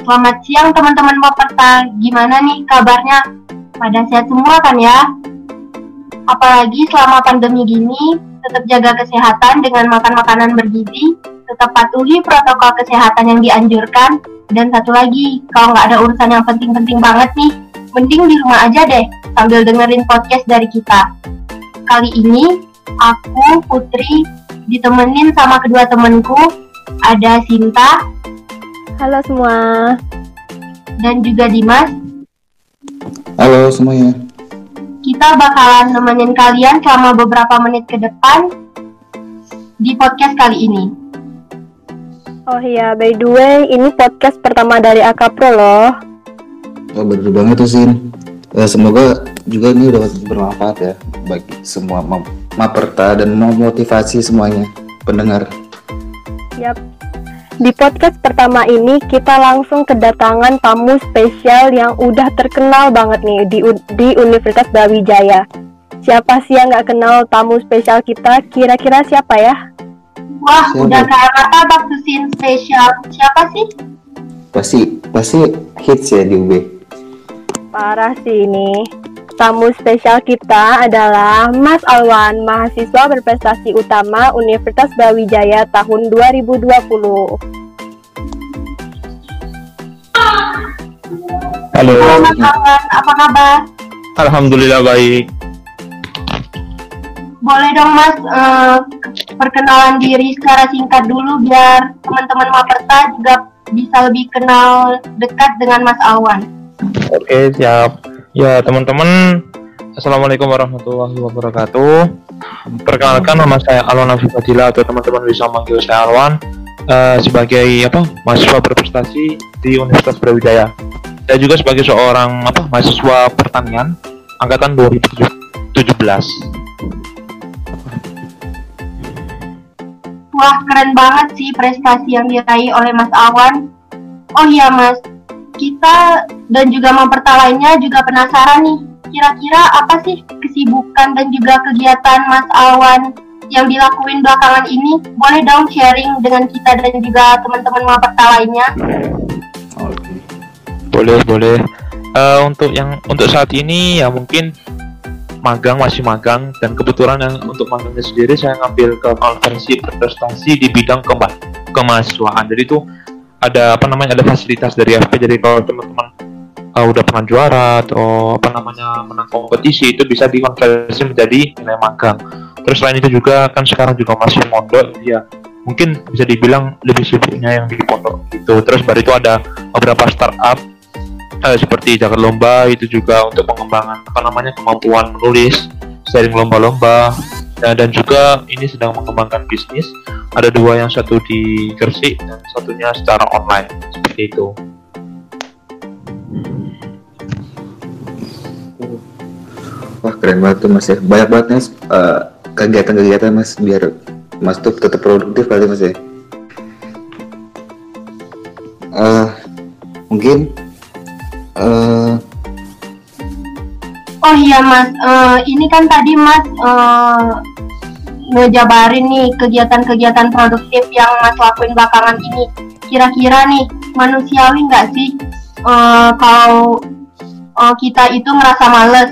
Selamat siang teman-teman peserta. Gimana nih kabarnya? Pada sehat semua kan ya? Apalagi selama pandemi gini, tetap jaga kesehatan dengan makan makanan bergizi, tetap patuhi protokol kesehatan yang dianjurkan, dan satu lagi, kalau nggak ada urusan yang penting-penting banget nih, mending di rumah aja deh sambil dengerin podcast dari kita. Kali ini aku, Putri, ditemenin sama kedua temanku, ada Sinta, Halo semua. dan juga Dimas. Halo semuanya. Kita bakalan nemenin kalian selama beberapa menit ke depan di podcast kali ini. Oh iya, by the way, ini podcast pertama dari Akapro loh. Oh, bener banget tuh Sin. Eh, semoga juga ini udah bermanfaat ya bagi semua maperta dan memotivasi semuanya pendengar. Yap. Di podcast pertama ini kita langsung kedatangan tamu spesial yang udah terkenal banget nih di, U- di Universitas Brawijaya. Siapa sih yang nggak kenal tamu spesial kita? Kira-kira siapa ya? Wah, Siapa? udah tuh scene spesial. Siapa sih? Pasti pasti hits ya di UB. Parah sih ini. Tamu spesial kita adalah Mas Alwan, mahasiswa berprestasi utama Universitas Brawijaya tahun 2020. Halo, Halo Mas Alwan, apa kabar? alhamdulillah baik. Boleh dong Mas eh, perkenalan diri secara singkat dulu biar teman-teman Maperta juga bisa lebih kenal dekat dengan Mas Alwan. Oke, siap. Ya, teman-teman, Assalamualaikum warahmatullahi wabarakatuh. Perkenalkan nama saya Alwan Fadila atau teman-teman bisa manggil saya Alwan eh, sebagai apa? mahasiswa berprestasi di Universitas Brawijaya. Saya juga sebagai seorang apa? mahasiswa pertanian angkatan 2017. Wah, keren banget sih prestasi yang diraih oleh Mas Awan. Oh iya, Mas. Kita dan juga Maperta lainnya juga penasaran nih. Kira-kira apa sih kesibukan dan juga kegiatan Mas Awan yang dilakuin belakangan ini? Boleh dong sharing dengan kita dan juga teman-teman Maperta lainnya? Boleh, boleh. Eh, untuk yang untuk saat ini ya mungkin magang masih magang dan kebetulan yang untuk magangnya sendiri saya ngambil ke konferensi berprestasi di bidang kema kemahasiswaan. Jadi itu ada apa namanya ada fasilitas dari FP. Jadi kalau teman-teman eh, udah pernah juara atau apa namanya menang kompetisi itu bisa dikonversi menjadi nilai magang. Terus selain itu juga kan sekarang juga masih mondok ya mungkin bisa dibilang lebih sibuknya yang di pondok gitu. Terus baru itu ada beberapa startup eh, seperti Jakarta Lomba itu juga untuk pengembangan apa namanya kemampuan menulis, sharing lomba-lomba dan, dan juga ini sedang mengembangkan bisnis. Ada dua yang satu di Gresik dan satunya secara online seperti itu. Wah keren banget tuh mas ya. Banyak banget mas eh, kegiatan-kegiatan mas biar mas tuh tetap produktif kali mas ya. Eh mungkin eh Oh iya Mas, Eh, ini kan tadi Mas eh, ngejabarin nih kegiatan-kegiatan produktif yang Mas lakuin belakangan ini. Kira-kira nih manusiawi nggak sih eh, kalau eh, kita itu ngerasa males?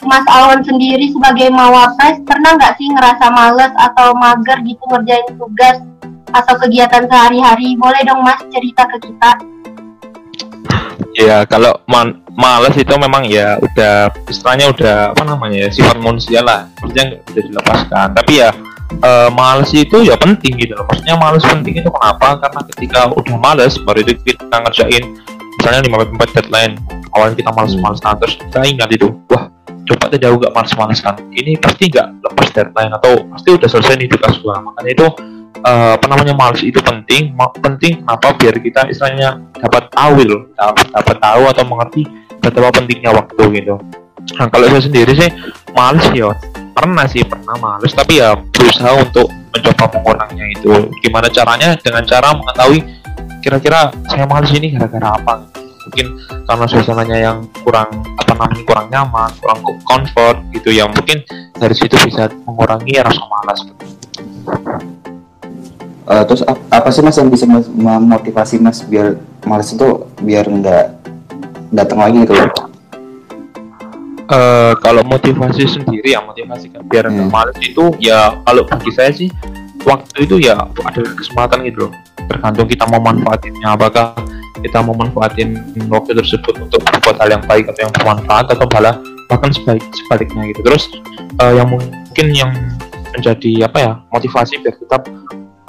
Mas Alwan sendiri sebagai mawapres pernah nggak sih ngerasa males atau mager gitu ngerjain tugas atau kegiatan sehari-hari? Boleh dong Mas cerita ke kita? Ya kalau man- males itu memang ya udah istilahnya udah apa namanya ya sifat manusia lah, maksudnya bisa dilepaskan. Tapi ya eh, males itu ya penting gitu loh. Maksudnya males penting itu kenapa? Karena ketika udah males baru itu kita ngerjain misalnya 5 deadline awalnya kita males-males nah, terus kita ingat itu wah coba aja jauh gak males-males kan ini pasti nggak lepas deadline atau pasti udah selesai nih tugas gua makanya itu eh, apa namanya males itu penting. Penting kenapa biar kita istilahnya dapat tahu gitu dapat, dapat tahu atau mengerti betapa pentingnya waktu gitu. Nah kalau saya sendiri sih males ya. Pernah sih pernah males. Tapi ya berusaha untuk mencoba mengurangnya itu. Gimana caranya? Dengan cara mengetahui kira-kira saya males ini gara-gara apa? Mungkin karena suasananya yang kurang apa namanya kurang nyaman kurang comfort gitu ya. Mungkin dari situ bisa mengurangi rasa malas Uh, terus ap- apa sih mas yang bisa mas- memotivasi mas biar malas itu biar nggak datang lagi gitu loh? Eh, kalau motivasi sendiri ya motivasi kan biar nggak Hmm. males itu ya kalau bagi saya sih waktu itu ya ada kesempatan gitu loh tergantung kita mau manfaatinnya apakah kita mau manfaatin waktu tersebut untuk berbuat hal yang baik atau yang bermanfaat atau malah bahkan sebalik sebaliknya gitu terus eh, yang mungkin yang menjadi apa ya motivasi biar tetap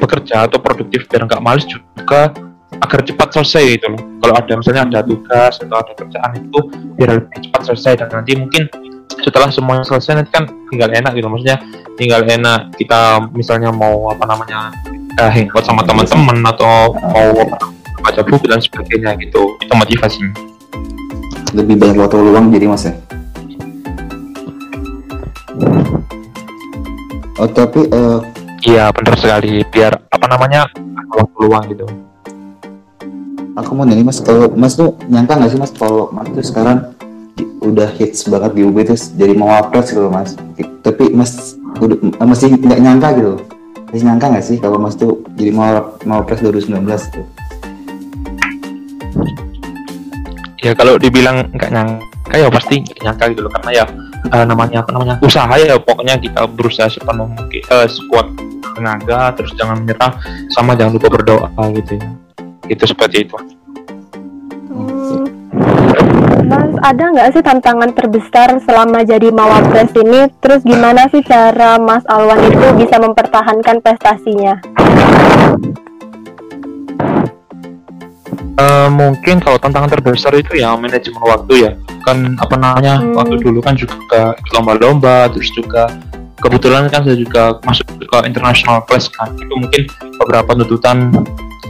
bekerja atau produktif biar nggak males juga agar cepat selesai gitu loh. Kalau ada misalnya ada tugas atau ada kerjaan itu biar lebih cepat selesai. Dan nanti mungkin setelah semuanya selesai nanti kan tinggal enak gitu. Maksudnya tinggal enak kita misalnya mau apa namanya uh, hangout sama teman-teman atau mau baca buku dan sebagainya gitu. Itu motivasinya. Lebih banyak waktu luang jadi mas ya? Oh tapi eh, iya benar sekali. Biar apa namanya ada waktu luang gitu. Aku mau nanya mas kalau mas tuh nyangka nggak sih mas kalau mas tuh sekarang di- udah hits banget di UB terus jadi mau apres gitu mas. Tapi mas udah masih nggak nyangka gitu. Masih nyangka nggak sih kalau mas tuh jadi mau mau apres 2019 gitu ya kalau dibilang nggak nyangka ya pasti nyangka gitu loh. Karena ya eh, namanya apa namanya usaha ya pokoknya kita berusaha sepenuh mungkin eh, sekuat tenaga terus jangan menyerah sama jangan lupa berdoa gitu ya itu seperti itu Hmm, Mas, ada nggak sih tantangan terbesar selama jadi mawapres ini? Terus gimana sih cara Mas Alwan itu bisa mempertahankan prestasinya? Eh, mungkin kalau tantangan terbesar itu ya manajemen waktu ya kan apa namanya Hmm. waktu dulu kan juga lomba-lomba terus juga kebetulan kan saya juga masuk ke international class kan. Itu mungkin beberapa tuntutan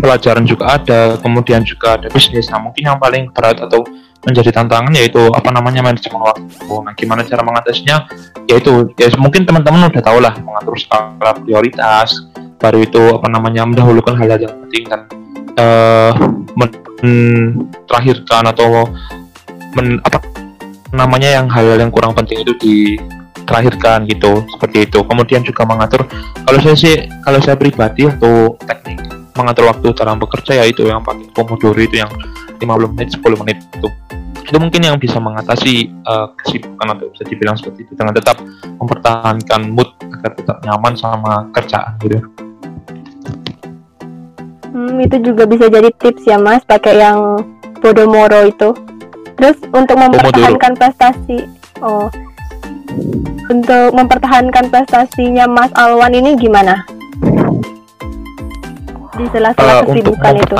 pelajaran juga ada kemudian juga ada bisnis. Nah mungkin yang paling berat atau menjadi tantangan yaitu apa namanya manajemen waktu. Nah gimana cara mengatasinya? Yaitu ya mungkin teman-teman udah tahu lah mengatur skala prioritas baru itu apa namanya mendahulukan hal-hal yang penting dan eh men- terakhirkan atau men, apa namanya yang hal-hal yang kurang penting itu diterakhirkan gitu seperti itu. Kemudian juga mengatur kalau saya sih kalau saya pribadi atau teknik mengatur waktu dalam bekerja ya itu yang pakai Pomodoro itu yang 50 menit 10 menit itu. Itu mungkin yang bisa mengatasi eh, kesibukan atau bisa dibilang seperti itu dengan tetap mempertahankan mood agar tetap nyaman sama kerjaan gitu. Hmm, itu juga bisa jadi tips ya Mas, pakai yang Podomoro itu. Terus untuk mempertahankan prestasi, oh, untuk mempertahankan prestasinya Mas Alwan ini gimana? Di sela-sela untuk kesibukan itu.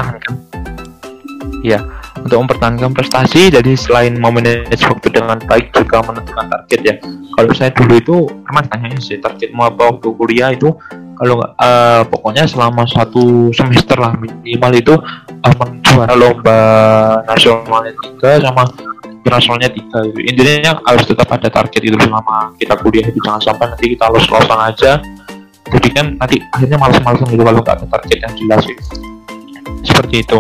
ya untuk mempertahankan prestasi jadi selain memanage waktu dengan baik juga menentukan target ya kalau saya dulu itu pernah tanyain sih targetmu apa waktu kuliah itu kalau eh, pokoknya selama satu semester lah minimal itu eh, menjuara lomba nasionalnya tiga sama internasionalnya tiga gitu. intinya harus tetap ada target itu selama kita kuliah itu. Jangan sampai nanti kita los-losan aja. Jadi kan nanti akhirnya malas-malasan gitu kalau nggak ada target yang jelas gitu. Seperti itu.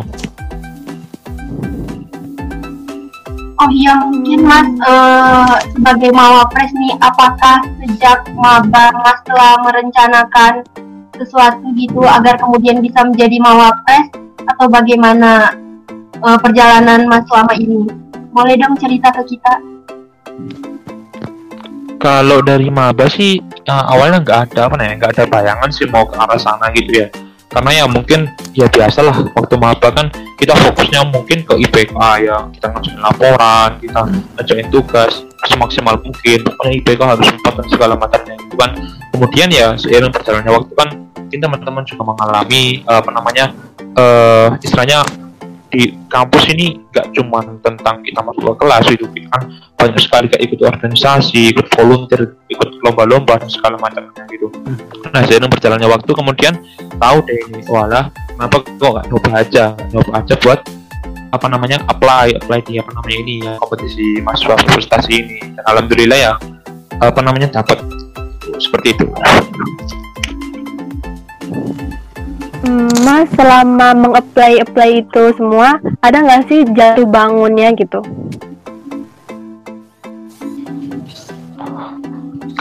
Oh iya mungkin Mas eh, sebagai mawapres nih apakah sejak maba Mas telah merencanakan sesuatu gitu agar kemudian bisa menjadi mawapres? Atau bagaimana eh, perjalanan Mas selama ini? Boleh dong cerita ke kita? kalau dari maba sih eh, awalnya nggak ada apa ya nggak ada bayangan sih mau ke arah sana gitu ya. Karena ya mungkin ya biasalah waktu maba kan kita fokusnya mungkin ke IPK ya. Kita ngerjain laporan kita ngerjain tugas semaksimal mungkin. Pokoknya IPK harus empat dan segala macamnya itu kan. Kemudian ya seiring berjalannya waktu kan kita teman-teman juga mengalami eh, apa namanya eh istilahnya di kampus ini nggak cuma tentang kita masuk ke kelas itu kan banyak sekali kayak ikut organisasi, ikut volunteer, ikut lomba-lomba dan segala macamnya gitu. Nah, seiring berjalannya waktu kemudian tahu deh ini, walah, kenapa kok nggak nyoba aja, nyoba aja buat apa namanya apply, apply di apa namanya ini ya kompetisi mahasiswa prestasi ini. Dan alhamdulillah ya apa namanya dapat seperti itu. Mas selama mengapply apply itu semua, ada nggak sih jatuh bangunnya gitu?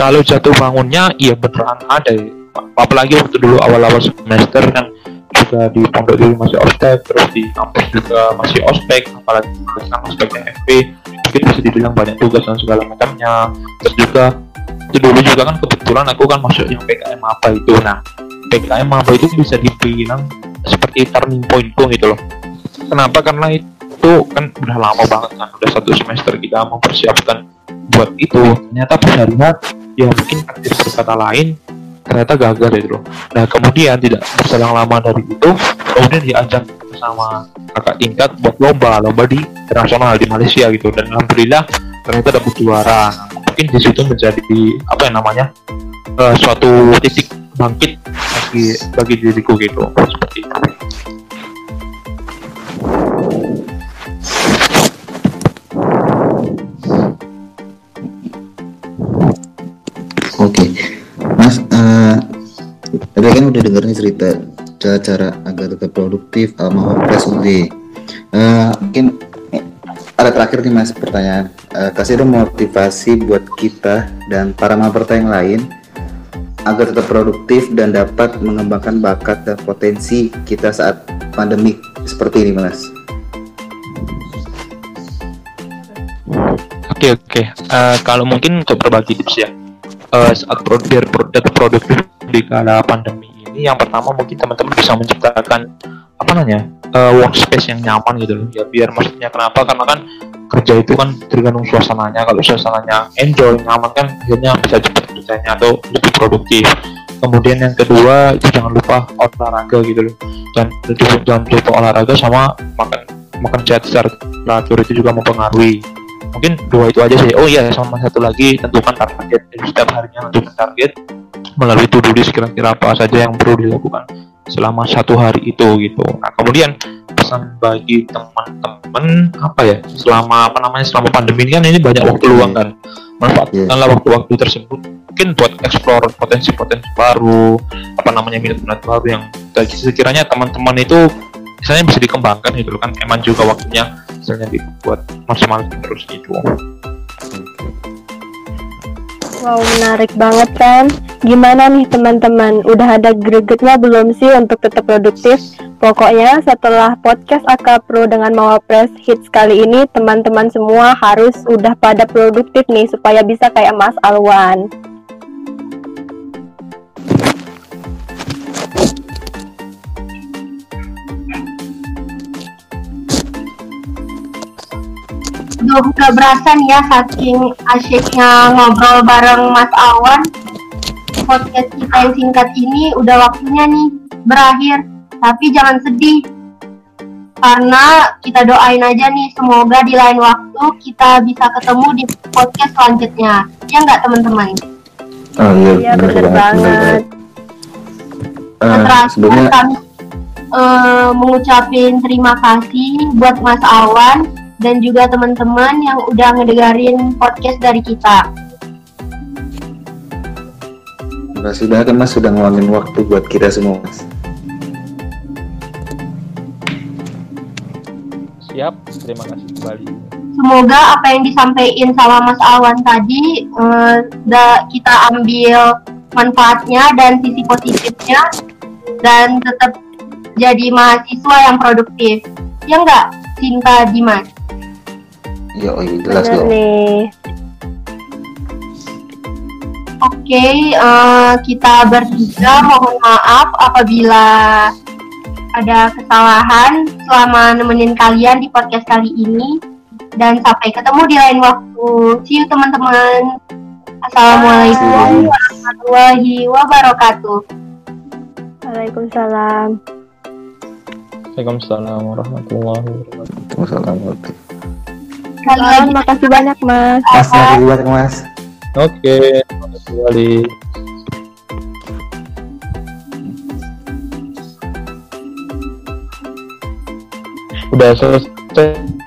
kalau jatuh bangunnya iya beneran ada ya. apalagi waktu dulu awal-awal semester kan juga di pondok dulu masih ospek terus di kampus juga masih ospek apalagi kan ospeknya FP mungkin bisa dibilang banyak tugas dan segala macamnya terus juga itu dulu juga kan kebetulan aku kan masuk yang PKM apa itu nah PKM apa itu bisa dibilang seperti turning pointku gitu loh. Kenapa? Karena itu kan udah lama banget kan udah satu semester kita mempersiapkan buat itu. Ternyata pas harinya ya mungkin takdir berkata lain ternyata gagal gitu loh. Nah kemudian tidak berselang lama dari itu kemudian diajak sama kakak tingkat buat lomba lomba di internasional di Malaysia gitu. Dan alhamdulillah ternyata dapat juara. Mungkin di situ menjadi apa yang namanya uh, suatu titik bangkit bagi bagi diriku gitu seperti itu Oke, Mas, uh, tadi kan udah denger nih cerita cara-cara agar tetap produktif sama Hopeless UD. Uh, mungkin eh, ada terakhir nih Mas pertanyaan. Uh, kasih dong motivasi buat kita dan para maperta yang lain agar tetap produktif dan dapat mengembangkan bakat dan potensi kita saat pandemi seperti ini, Mas. Oke oke. Uh, kalau mungkin untuk berbagi tips ya uh, saat biar produk produktif di kala pandemi ini yang pertama mungkin teman-teman bisa menciptakan apa namanya uh, workspace yang nyaman gitu loh ya biar maksudnya kenapa karena kan kerja itu kan tergantung suasananya. Kalau suasananya enjoy nyaman kan akhirnya bisa cepat kerjanya atau lebih produktif. Kemudian yang kedua itu jangan lupa olahraga gitu loh. Dan jangan lupa olahraga sama makan makan sehat secara teratur itu juga mempengaruhi. Mungkin dua itu aja sih. Oh iya sama satu lagi tentukan target. Jadi setiap harinya tentukan target melalui to do list kira-kira apa saja yang perlu dilakukan selama satu hari itu gitu. Nah kemudian pesan bagi teman-teman apa ya selama apa namanya selama pandemi ini kan ini banyak waktu luang kan. Manfaatkanlah waktu-waktu tersebut. Mungkin buat explore potensi-potensi baru apa namanya minat-minat baru yang sekiranya teman-teman itu misalnya bisa dikembangkan gitu kan. Emang juga waktunya misalnya dibuat maksimal terus gitu Wow, menarik banget kan? Gimana nih teman-teman? Udah ada gregetnya belum sih untuk tetap produktif? Pokoknya setelah podcast AK Pro dengan Mawapres Hits kali ini, teman-teman semua harus udah pada produktif nih supaya bisa kayak Mas Alwan. Berasa nih ya saking asyiknya ngobrol bareng Mas Awan. Podcast kita yang singkat ini udah waktunya nih berakhir. Tapi jangan sedih. Karena kita doain aja nih semoga di lain waktu kita bisa ketemu di podcast selanjutnya. Ya nggak teman-teman? Oh iya, iya benar banget. Uh, terakhir sebelumnya... kami uh, mengucapin terima kasih buat Mas Awan dan juga teman-teman yang udah ngedengerin podcast dari kita. Terima kasih banget Mas sudah ngeluangin waktu buat kita semua Mas. Siap, terima kasih kembali. Semoga apa yang disampaikan sama Mas Awan tadi uh, kita ambil manfaatnya dan sisi positifnya dan tetap jadi mahasiswa yang produktif. Ya enggak, Cinta Dimas? Yo, jelas dong. Nih. Oke, okay, uh, eh, kita bertiga mohon maaf apabila ada kesalahan selama nemenin kalian di podcast kali ini dan sampai ketemu di lain waktu. See you teman-teman. Assalamualaikum warahmatullahi wabarakatuh. Waalaikumsalam. Waalaikumsalam warahmatullahi wabarakatuh. Wassalamualaikum. Kalian makasih banyak mas. Makasih banyak mas. Oke, makasih kembali. Udah selesai.